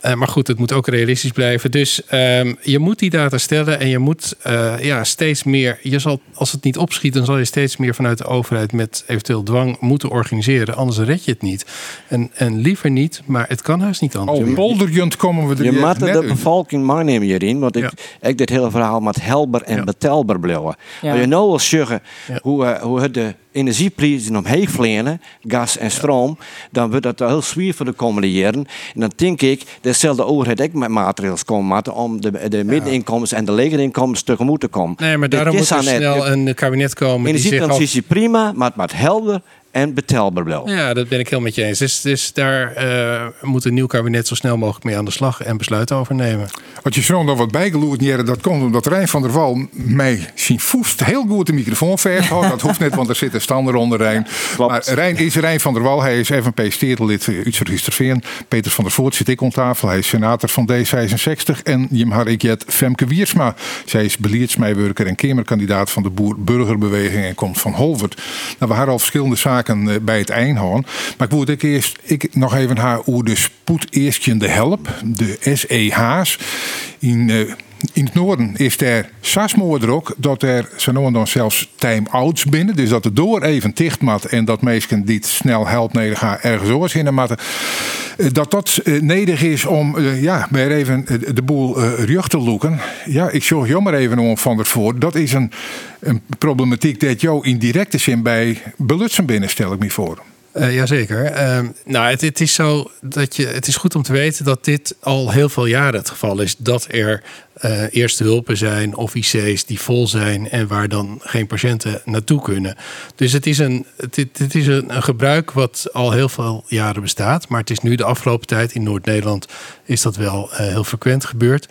Uh, maar goed, het moet ook realistisch blijven. Dus um, je moet die data stellen en je moet uh, ja, steeds meer. Je zal, als het niet opschiet, dan zal je steeds meer vanuit de overheid met eventueel dwang moeten organiseren. Anders red je het niet. En, en liever niet, maar het kan haast niet anders. Oh, polderjend komen we er Je moet de bevolking meenemen hierin. Want ik, Ja. ik dit hele verhaal met helder en Ja. betelbaar blijven. Ja. Maar je nou Ja. hoe, eh, hoe het de energieprijzen omheen vliegen, gas en stroom, dan wordt dat heel zwaar voor de komende jaren. En dan denk ik, dezelfde overheid ook met maatregelen komen om de, de middeninkomens en de lege inkomens tegemoet te komen. Nee, maar daarom is moet er snel een kabinet komen die zich ook Energietransitie prima, maar het moet helder en betelbaar blijven. Ja, dat ben ik heel met je eens. Dus, dus daar eh, moet een nieuw kabinet zo snel mogelijk mee aan de slag en besluiten over nemen. Wat je zo nog wat bijgeloerd jaren, dat komt omdat Rijn van der Wal mij zien voest heel goed de microfoon verhoudt. Dat hoeft net, want er zit een stander onder Rijn. Maar Rijn is Rijn van der Wal. Hij is FNP-steerlid Utrecht-Heesterveen. Peter van der Voort zit ik om tafel. Hij is senator van D66. En Jim Harikjet Femke Wiersma. Zij is beleidsmeewerker en kamerkandidaat van de Boer-Burgerbeweging en komt van Holvert. Nou, we hadden al verschillende zaken eh, bij het Eindhoorn. Maar ik moet eerst ik nog even haar hoe de spoed eerstje de help, de SEH's. In, eh, in het noorden is er sasmoor ook dat er zo nu en dan zelfs time-outs binnen. Dus dat de door even dicht mat en dat mensen die het snel helpt neder gaan ergens oors in de matten. Eh, Dat dat eh, nedig is om eh, ja, weer even de boel rug te loeken. Ja, ik zorg jammer even om van ervoor. Dat is een, een problematiek dat jou in directe zin bij belutsen binnen, stel ik me voor. Eh jazeker. Ehm, nou, het, is zo dat je. Het is goed om te weten dat dit al heel veel jaren het geval is. Dat er eh, eerste hulpen zijn of IC's die vol zijn en waar dan geen patiënten naartoe kunnen. Dus het is een, het is een, een gebruik wat al heel veel jaren bestaat. Maar het is nu de afgelopen tijd in Noord-Nederland is dat wel eh, heel frequent gebeurd.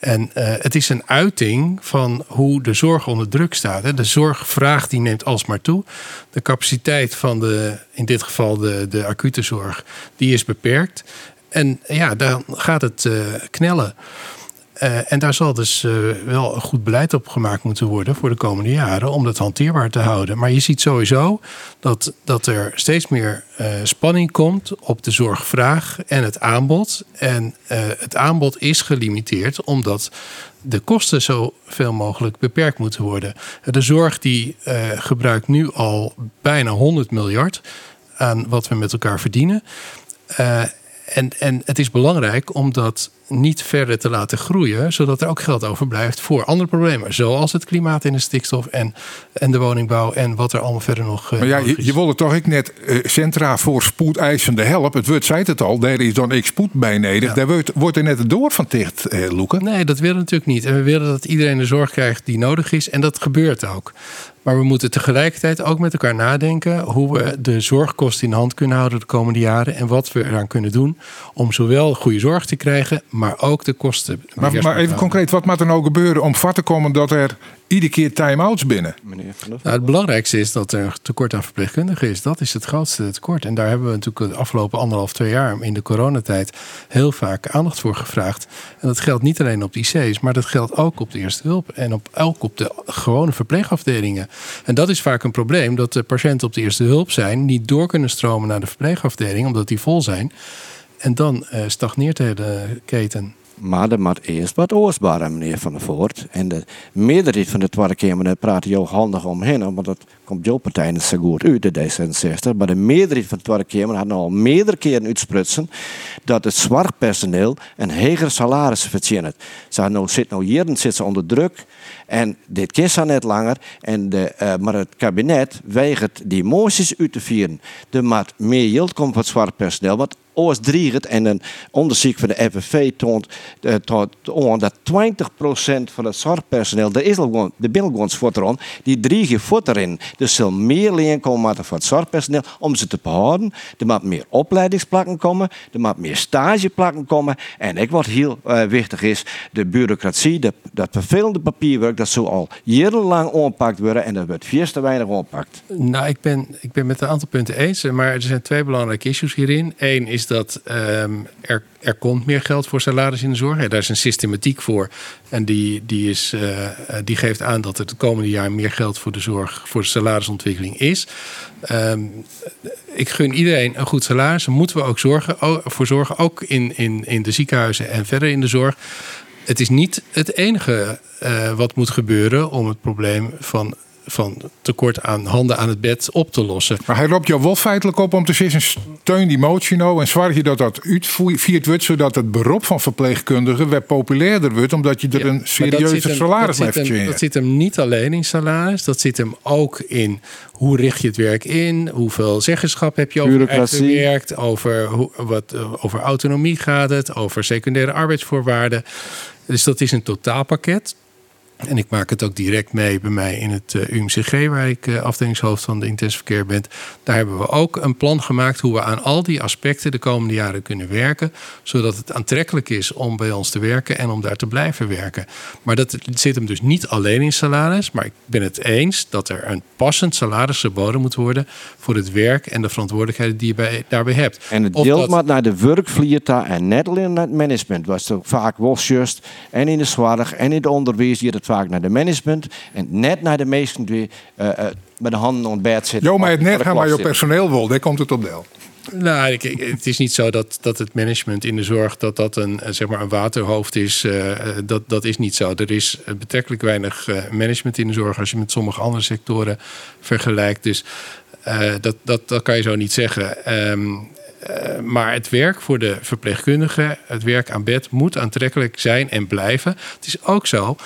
En eh, het is een uiting van hoe de zorg onder druk staat. Hè. De zorgvraag die neemt alsmaar toe. De capaciteit van de, in dit geval de, de acute zorg, die is beperkt. En ja, dan gaat het eh, knellen. Eh, en daar zal dus eh, wel goed beleid op gemaakt moeten worden voor de komende jaren om dat hanteerbaar te houden. Maar je ziet sowieso dat, dat er steeds meer eh, spanning komt op de zorgvraag en het aanbod. En het aanbod is gelimiteerd omdat de kosten zoveel mogelijk beperkt moeten worden. De zorg die gebruikt nu al bijna 100 miljard aan wat we met elkaar verdienen. En, en het is belangrijk om dat niet verder te laten groeien, zodat er ook geld overblijft voor andere problemen, zoals het klimaat en de stikstof en, en de woningbouw en wat er allemaal verder nog. eh, Maar ja, je, je wilde toch ik net eh, centra voor spoedeisende help. Het wordt, zei het al, daar is dan ik spoed bij nodig. Ja. Daar wordt, wordt er net het door van dicht, eh, Loeken. Nee, dat willen we natuurlijk niet. En we willen dat iedereen de zorg krijgt die nodig is. En dat gebeurt ook. Maar we moeten tegelijkertijd ook met elkaar nadenken hoe we de zorgkosten in de hand kunnen houden de komende jaren. En wat we eraan kunnen doen om zowel goede zorg te krijgen, maar ook de kosten. Maar, maar even concreet, wat moet er nou gebeuren om vat te komen dat er iedere keer time-outs binnen? Meneer Van der Nou, het belangrijkste is dat er tekort aan verpleegkundigen is. Dat is het grootste tekort. En daar hebben we natuurlijk de afgelopen anderhalf, twee jaar in de coronatijd heel vaak aandacht voor gevraagd. En dat geldt niet alleen op de IC's, maar dat geldt ook op de eerste hulp en op, ook op de gewone verpleegafdelingen. En dat is vaak een probleem, dat de patiënten op de eerste hulp zijn, niet door kunnen stromen naar de verpleegafdeling, omdat die vol zijn. En dan eh, stagneert de keten. Maar er moet eerst wat oorsbaren, meneer Van der Voort. En de meerderheid van de Tweede praat ook handig omheen, want dat komt jouw partij niet zo goed uit, de D66. Maar de meerderheid van de Tweede Kamer had al meerdere keren uitsprutsen dat het zwart personeel een hogere salaris verdient. Ze nou, zit nou jaren zit ze onder druk en dit kan ze net langer. En de, eh, maar het kabinet weigert die moties uit te vieren. Er moet meer geld komen voor het zwart personeel, want oors dreigt en een onderzoek van de FNV toont, eh, aan dat 20% van het zorgpersoneel, er is al de bilgons voort erom, die dreigen voort erin. Dus er meer leen komen voor het zorgpersoneel om ze te behouden. Er moet meer opleidingsplakken komen, er moet meer stageplakken komen. En ik wat heel eh, wichtig is, de bureaucratie, de, dat vervelende papierwerk, dat zo al jarenlang oppakt worden en dat wordt veel te weinig oppakt. Nou, ik ben, ik ben met een aantal punten eens. Maar er zijn twee belangrijke issues hierin. Eén is dat ehm, er, er komt meer geld voor salaris in de zorg. Daar is een systematiek voor. En die, die, is, uh, die geeft aan dat er het komende jaar meer geld voor de zorg, voor de salarisontwikkeling is. Um, ik gun iedereen een goed salaris. Daar moeten we ook zorgen, voor zorgen, ook in, in, in de ziekenhuizen en verder in de zorg. Het is niet het enige uh, wat moet gebeuren om het probleem van van tekort aan handen aan het bed op te lossen. Maar hij loopt jou wel feitelijk op om te zeggen: steun die motie nou en zorg je dat dat uitviert wordt, zodat het beroep van verpleegkundigen weer populairder wordt, omdat je er een serieuze salaris mee verdient. Dat zit hem niet alleen in salaris, dat zit hem ook in hoe richt je het werk in, hoeveel zeggenschap heb je over eigen werk, over, hoe, wat, over autonomie gaat het, over secundaire arbeidsvoorwaarden. Dus dat is een totaalpakket. En ik maak het ook direct mee bij mij in het eh, UMCG, waar ik uh, afdelingshoofd van de intensive care ben. Daar hebben we ook een plan gemaakt hoe we aan al die aspecten de komende jaren kunnen werken. Zodat het aantrekkelijk is om bij ons te werken en om daar te blijven werken. Maar dat zit hem dus niet alleen in salaris. Maar ik ben het eens dat er een passend salaris geboden moet worden voor het werk en de verantwoordelijkheden die je bij, daarbij hebt. En het deelt maar naar de werkvlieter en net alleen naar het management. Was het vaak was just en in de zorg en in het onderwijs die het vaak naar de management en net naar de meesten die uh, uh, met de handen op bed zitten. Jo, maar het net gaan maar je personeel wil, daar komt het op deel. Nou, het is niet zo dat, dat het management in de zorg dat dat een, zeg maar een waterhoofd is. Uh, dat, dat is niet zo. Er is betrekkelijk weinig management in de zorg als je met sommige andere sectoren vergelijkt. Dus uh, dat, dat, dat kan je zo niet zeggen. Um, uh, maar het werk voor de verpleegkundige, het werk aan bed, moet aantrekkelijk zijn en blijven. Het is ook zo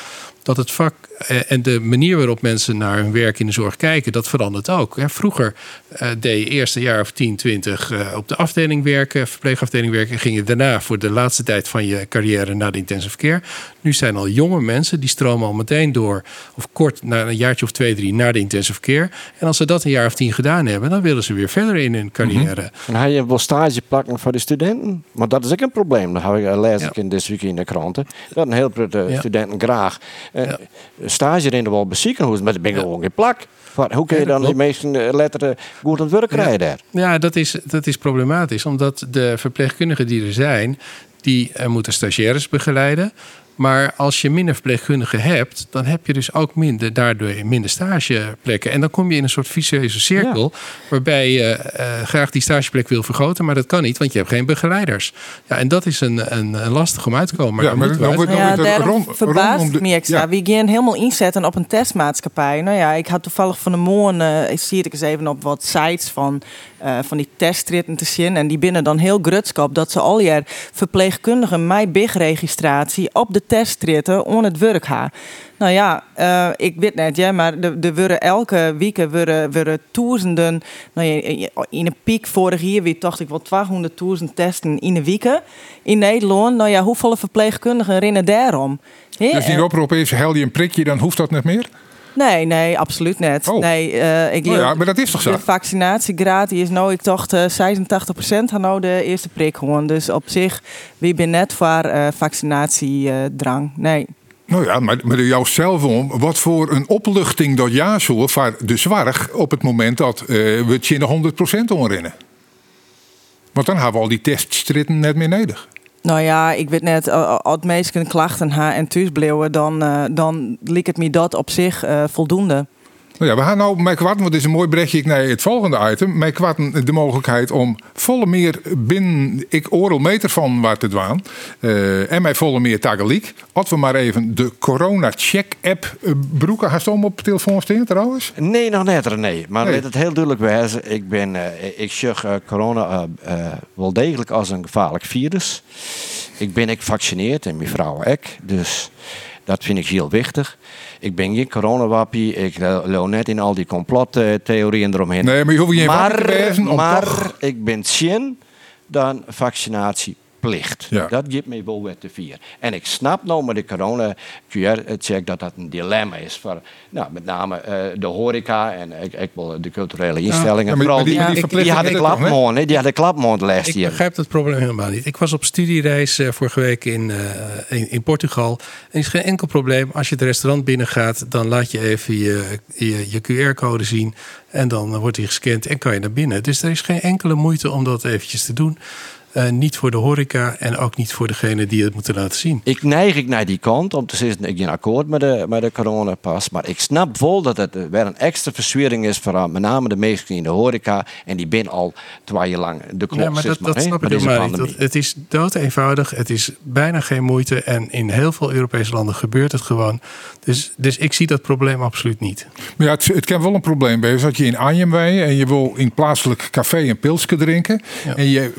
dat het vak eh, en de manier waarop mensen naar hun werk in de zorg kijken, dat verandert ook. Vroeger uh, deed je eerst een jaar of 10, 20 uh, op de afdeling werken, verpleegafdeling werken, ging je daarna voor de laatste tijd van je carrière naar de intensive care. Nu zijn al jonge mensen die stromen al meteen door, of kort na een jaartje of twee, drie, naar de intensive care. En als ze dat een jaar of tien gedaan hebben, dan willen ze weer verder in hun carrière. Mm -hmm. En je wel stage plakken voor de studenten? Want dat is ook een probleem. Dat heb ik, lees ik ja. in deze week in de kranten. Dat een heel veel ja. studenten graag. Ja stage in de wel beziekenhuis, maar dat ben gewoon geen plak. Hoe kun je dan die meesten eh, letteren goed aan het werk krijgen daar? Ja, dat is, dat is problematisch. Omdat de verpleegkundigen die er zijn, die uh, moeten stagiaires begeleiden. Maar als je minder verpleegkundigen hebt, dan heb je dus ook minder, daardoor minder stageplekken. En dan kom je in een soort vicieuze cirkel, waarbij je uh, graag die stageplek wil vergroten, maar dat kan niet, want je hebt geen begeleiders. Ja, en dat is een, een, een lastig om uit te komen. Maar ja, maar dan wordt ja, daarom verbaast de, me extra. Ja. We gaan helemaal inzetten op een testmaatschappij. Nou ja, ik had toevallig van de morgen, uh, ik zie het eens even op wat sites van uh, van die testritten te zien. En die binnen dan heel grutskap dat ze al jaar verpleegkundigen mij big registratie op de testritten on het werk gaan. Nou ja, uh, ik weet net, ja, maar er, worden elke week worden, duizenden. Nou ja, in een piek vorig jaar wie dacht ik wel 200.000 testen in de week in Nederland. Nou ja, hoeveel verpleegkundigen rennen daarom? He, dus die oproep is: hel je een prikje, dan hoeft dat niet meer? Nee, nee, absoluut net. Oh. Nee, uh, ik nou ja, maar dat is toch zo? De vaccinatiegraad die is nou, ik dacht uh, 86% had nou de eerste prik gewoon. Dus op zich, wie ben net voor uh, vaccinatiedrang? nee. Nou ja, maar, maar jou zelf om, wat voor een opluchting dat ja zo voor de zwarg op het moment dat we het je 100% onrennen. Want dan hebben we al die teststritten net meer nodig. Nou ja, ik weet net, als mensen klachten haar en thuis bleven, dan, uh, dan liep het me dat op zich voldoende. Nou ja, we gaan nou met kwatten, want dit is een mooi berichtje naar het volgende item. Met kwatten de mogelijkheid om volle meer binnen ik oorlog meter van waar te dwaan. Uh, en met volle meer tagaliek. Als we maar even de corona check app uh, broeken. Hast om op telefoon staan trouwens? Nee, nog net nee. Maar nee. het heel duidelijk wijzen. Ik ben, uh, ik zeg corona wel degelijk als een gevaarlijk virus. Ik ben ik gevaccineerd en mijn vrouw ook. Dus dat vind ik heel wichtig. Ik ben geen coronawappie. Ik loop net in al die complottheorieën eromheen. Nee, maar je hoeft je maar, te wezen Maar toch... ik ben zin dan vaccinatie Ja. Dat geeft mij wel weer te vier. En ik snap nou met de corona QR-check dat dat een dilemma is voor nou, met name uh, de horeca en ik, ik wil de culturele instellingen. Ja, Vooral die, die, die, die hadden klapmond, die hadden klapmond les Ik begrijp het probleem helemaal niet. Ik was op studiereis uh, vorige week in, uh, in, in, Portugal. En is geen enkel probleem. Als je het restaurant binnen gaat, dan laat je even je, je, je QR-code zien. En dan wordt die gescand en kan je naar binnen. Dus er is geen enkele moeite om dat eventjes te doen. Uh, niet voor de horeca en ook niet voor degene die het moeten laten zien. Ik neig ik naar die kant om te zeggen, ik ben akkoord met de, met de coronapas. Maar ik snap wel dat het weer een extra verswering is voor met name de mensen in de horeca. En die ben al twee jaar lang de klok. Ja, maar dat, dat snap ik niet. Dat, het is dood eenvoudig. Het is bijna geen moeite. En in heel veel Europese landen gebeurt het gewoon. Dus, dus ik zie dat probleem absoluut niet. Maar ja, het, het kan wel een probleem zijn. Dat je in Arnhem en je wil in plaatselijk café een pilsje drinken. En je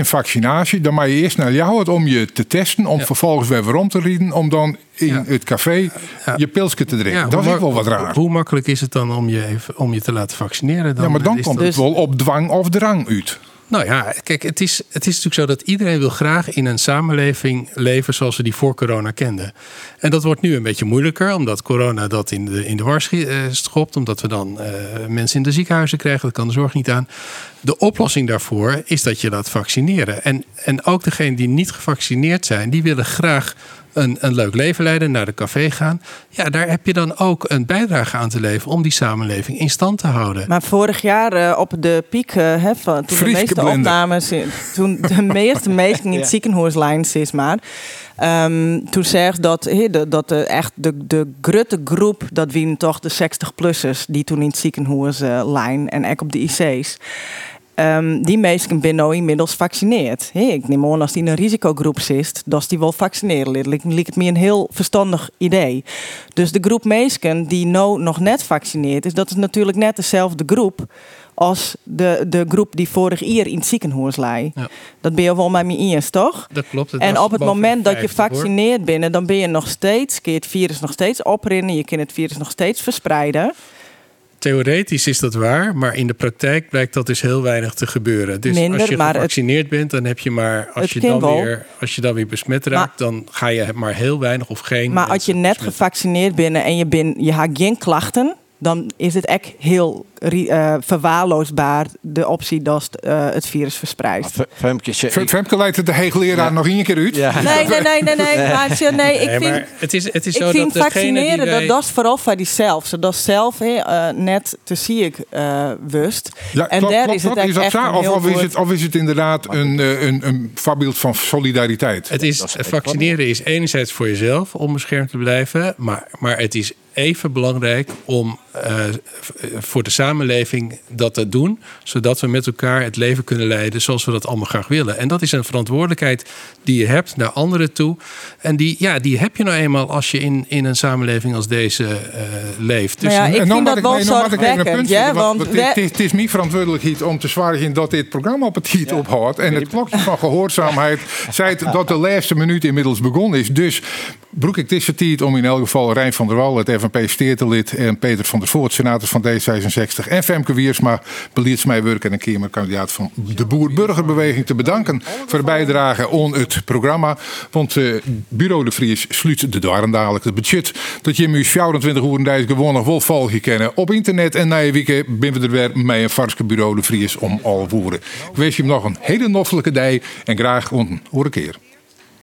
geen vaccinatie. Dan mag je eerst naar jou om je te testen. Om vervolgens weer rond te rieden. Om dan in het café je pilsje te drinken. dat is wel wat raar. Hoe makkelijk is het dan om je, even, om je te laten vaccineren? Dan ja, maar dan komt het dus- wel op dwang of drang uit. Nou ja, kijk, het is, het is natuurlijk zo dat iedereen wil graag in een samenleving leven zoals we die voor corona kenden. En dat wordt nu een beetje moeilijker, omdat corona dat in de, in de war eh, schopt. Omdat we dan uh, mensen in de ziekenhuizen krijgen, dat kan de zorg niet aan. De oplossing daarvoor is dat je laat vaccineren. En, en ook degenen die niet gevaccineerd zijn, die willen graag een, een leuk leven leiden, naar de café gaan. Ja, daar heb je dan ook een bijdrage aan te leveren om die samenleving in stand te houden. Maar vorig jaar uh, op de piek, uh, van, toen de meeste opnames, toen de meeste mensen in het ja. ziekenhuis is maar. Um, toen zegt dat, he, de, dat de, echt de, de grote groep, dat waren toch de 60-plussers die toen in het ziekenhuis uh, lijn en ook op de IC's. Um, die mensen zijn nou inmiddels gevaccineerd. Hey, ik neem aan als die in een risicogroep zit, dat die wel vaccineren. Lijkt het me een heel verstandig idee. Dus de groep mensen die nou nog net vaccineerd is, dat is natuurlijk net dezelfde groep als de, de groep die vorig jaar in het ziekenhuis lag. Ja. Dat ben je wel met me eens, toch? Dat klopt. en op het moment dat je vaccineerd bent, dan ben je nog steeds, kun je het virus nog steeds oprinnen, je kunt het virus nog steeds verspreiden theoretisch is dat waar, maar in de praktijk blijkt dat dus heel weinig te gebeuren. Dus als je gevaccineerd bent, dan heb je maar als je dan weer als je dan weer besmet raakt, dan ga je maar heel weinig of geen. Maar als je net gevaccineerd bent en je, bent, je hebt geen klachten, dan is het echt heel uh, verwaarloosbaar de optie dat uh, het virus verspreidt. Femke, Femke leidt het de hegelleraar ja. nog een keer uit. Ja. Nee, nee, nee, nee, nee. Maar, nee ik vind, het is, het is ik zo vind dat vaccineren, wij... dat, dat is vooral voor zelf. Zodat zelf uh, net te zie ik wust. Ja, en daar is het is echt of, of, is het, of is het inderdaad een, een, een voorbeeld van solidariteit? Het is, vaccineren is enerzijds voor jezelf om beschermd te blijven, maar, maar het is even belangrijk om uh, voor de samenleving dat te doen, zodat we met elkaar het leven kunnen leiden zoals we dat allemaal graag willen. En dat is een verantwoordelijkheid die je hebt naar anderen toe. En die, ja, die heb je nou eenmaal als je in, in een samenleving als deze uh, leeft. Dus, nou ja, ik vind dat wel zorgwekkend. Ja, want, het, is, het is mijn verantwoordelijkheid om te zorgen dat dit programma op het ja. ophoudt. En het klokje van gehoorzaamheid zei dat de laatste minuut inmiddels begonnen is. Dus broek ik dit tijd om in elk geval Rijn van der Wal, het FNP Steertelid en Peter van der Voort, senator van D66 en Femke Wiersma, beleidsmeewerker en een kamerkandidaat van de Boer-Burgerbeweging te bedanken voor de bijdrage aan het programma. Want uh, Bureau de Vries sluit de deuren dadelijk. Het budget dat je nu 24 uur deze gewoon nog kennen op internet. En na je weekend ben we er weer met een varske Bureau de Vries om al voeren. Ik wens je nog een hele noffelijke dag en graag een keer.